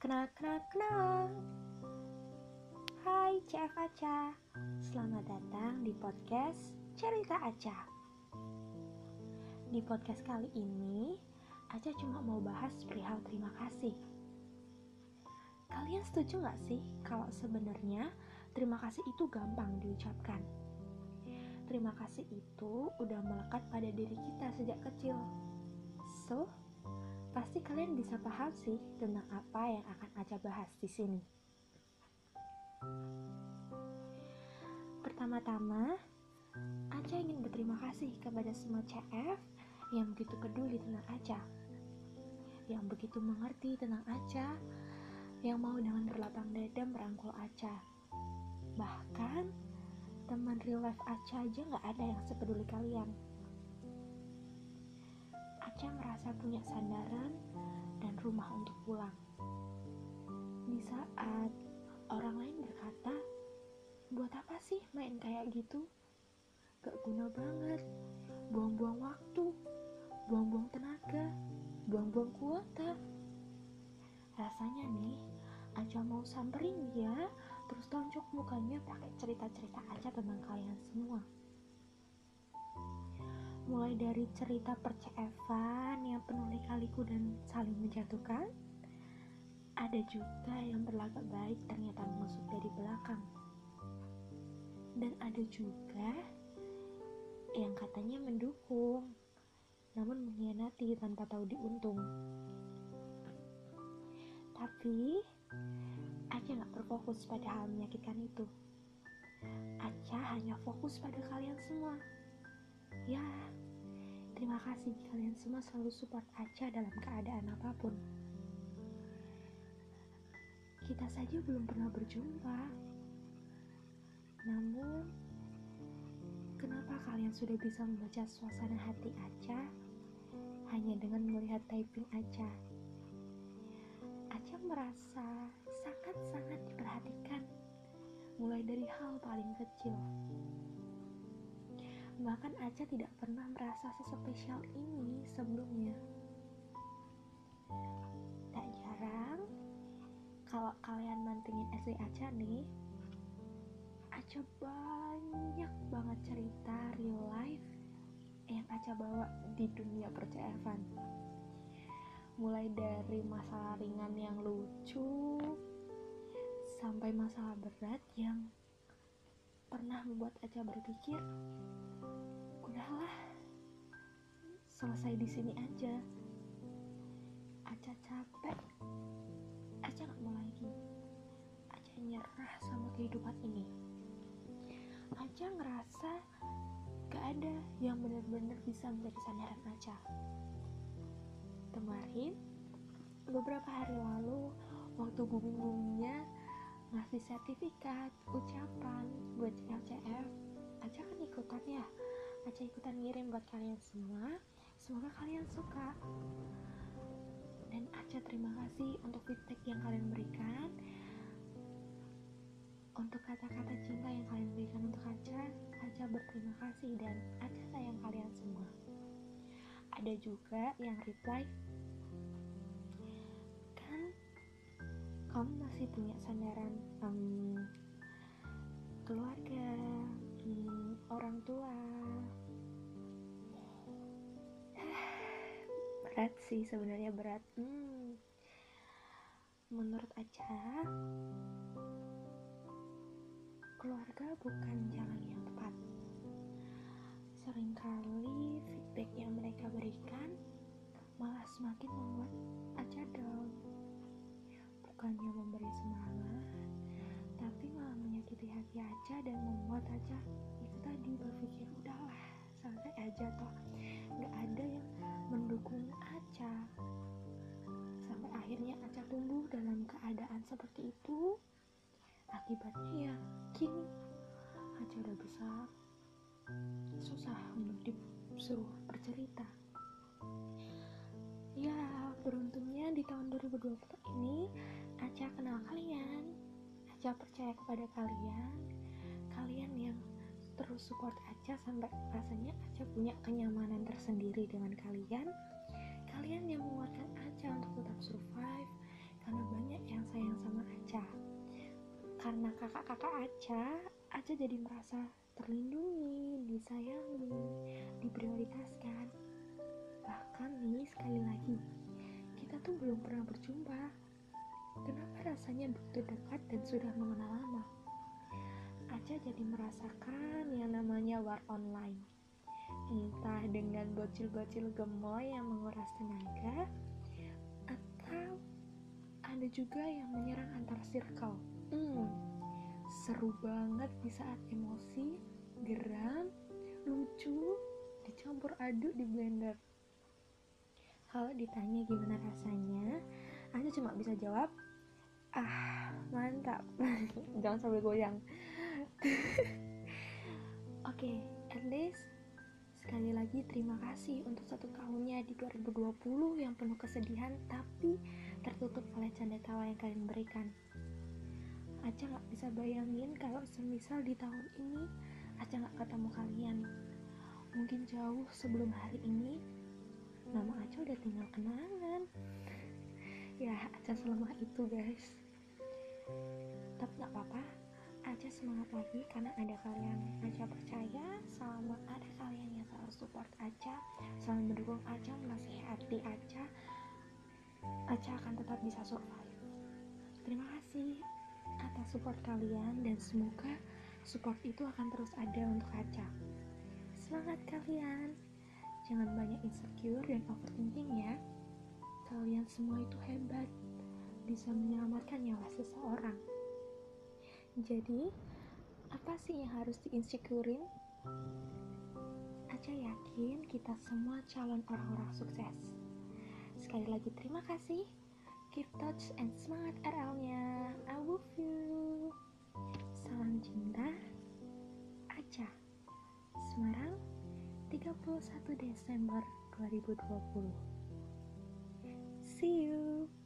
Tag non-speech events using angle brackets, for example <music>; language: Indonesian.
Kenal, kenal, kenal. Hai CF Aca, selamat datang di podcast Cerita Aca. Di podcast kali ini, Aca cuma mau bahas perihal terima kasih. Kalian setuju gak sih kalau sebenarnya terima kasih itu gampang diucapkan? Terima kasih itu udah melekat pada diri kita sejak kecil. So, Pasti kalian bisa paham sih tentang apa yang akan Aca bahas di sini. Pertama-tama, Aca ingin berterima kasih kepada semua CF yang begitu peduli tentang Aca, yang begitu mengerti tentang Aca, yang mau dengan berlapang dada merangkul Aca. Bahkan, teman real life Aca aja nggak ada yang sepeduli kalian. Merasa punya sandaran dan rumah untuk pulang. Di saat orang lain berkata, buat apa sih main kayak gitu? Gak guna banget, buang-buang waktu, buang-buang tenaga, buang-buang kuota. Rasanya nih, Aca mau samperin dia, terus tonjok mukanya pakai cerita-cerita aja tentang kalian semua mulai dari cerita percevan yang penuh lika-liku dan saling menjatuhkan. Ada juga yang berlagak baik ternyata menusuk dari belakang. Dan ada juga yang katanya mendukung namun mengkhianati tanpa tahu diuntung. Tapi Aca gak berfokus pada hal menyakitkan itu. Aca hanya fokus pada kalian semua. Ya, terima kasih kalian semua selalu support Aca dalam keadaan apa pun. Kita saja belum pernah berjumpa. Namun, kenapa kalian sudah bisa membaca suasana hati Aca hanya dengan melihat typing Aca? Aca merasa sangat-sangat diperhatikan, mulai dari hal paling kecil Bahkan Aca tidak pernah merasa sespesial ini sebelumnya. Tak jarang, kalau kalian mantengin SD Aca nih, Aca banyak banget cerita real life yang Aca bawa di dunia percayaan. Mulai dari masalah ringan yang lucu, sampai masalah berat yang pernah membuat Aca berpikir, udahlah, selesai di sini aja. Aca capek, Aca gak mau lagi. Aca nyerah sama kehidupan ini. Aca ngerasa gak ada yang benar-benar bisa menjadi sandaran Aca. Kemarin, beberapa hari lalu, waktu booming-boomingnya ngasih sertifikat ucapan buat CLCF Aca kan ikutan ya? Aca ikutan ngirim buat kalian semua. Semoga kalian suka. Dan Aca terima kasih untuk feedback yang kalian berikan. Untuk kata-kata cinta yang kalian berikan untuk Aca Aca berterima kasih dan Aca sayang kalian semua. Ada juga yang reply kamu masih punya sandaran um, keluarga um, orang tua. <sighs> Berat sih sebenarnya berat. Hmm. menurut Aca keluarga bukan jalan yang tepat. Seringkali feedback yang mereka berikan malah semakin membuat Aca down bukannya memberi semangat tapi malah menyakiti hati Aca dan membuat Aca itu tadi berpikir udahlah selesai aja toh. Nggak ada yang mendukung Aca sampai akhirnya Aca tumbuh dalam keadaan seperti itu. Akibatnya ya kini Aca udah besar susah untuk disuruh bercerita ya beruntungnya di tahun 2020 ini Aca kenal kalian. Aca percaya kepada kalian. Kalian yang terus support Aca sampai rasanya Aca punya kenyamanan tersendiri dengan kalian. Kalian yang menguatkan Aca untuk tetap survive karena banyak yang karena kakak-kakak Aca Aca jadi merasa terlindungi disayangi diprioritaskan nih sekali lagi. Kita tuh belum pernah berjumpa. Kenapa rasanya begitu dekat dan sudah mengenal lama? Aca jadi merasakan yang namanya war online. Entah dengan bocil-bocil gemoy yang menguras tenaga atau ada juga yang menyerang antar circle. Hmm, seru banget di saat emosi geram lucu dicampur aduk di blender kalau ditanya gimana rasanya Aca cuma bisa jawab ah mantap <laughs> jangan sampai goyang <laughs> oke okay, at least Sekali lagi terima kasih untuk satu tahunnya di 2020 yang penuh kesedihan tapi tertutup oleh canda tawa yang kalian berikan. Aca gak bisa bayangin kalau semisal di tahun ini Aca gak ketemu kalian. Mungkin jauh sebelum hari ini, nama Aca udah tinggal kenangan. Ya, Aca selemah itu guys. Tapi gak apa-apa, Aca semangat lagi karena ada kalian. Aca percaya selama ada kalian yang selalu support Aca, selalu mendukung Aca, menasihati Aca, Aca akan tetap bisa survive. Terima kasih atas support kalian dan semoga support itu akan terus ada untuk Aca. Semangat kalian. Jangan banyak insecure dan overthinking ya. Kalian semua itu hebat, bisa menyelamatkan nyawa seseorang. Jadi, apa sih yang harus diinsecurein? Aca yakin kita semua calon orang-orang sukses. Sekali lagi terima kasih. Keep touch and semangat RL-nya. I love you. Salam cinta. Aca. Semarang, 31 Desember 2020. See you!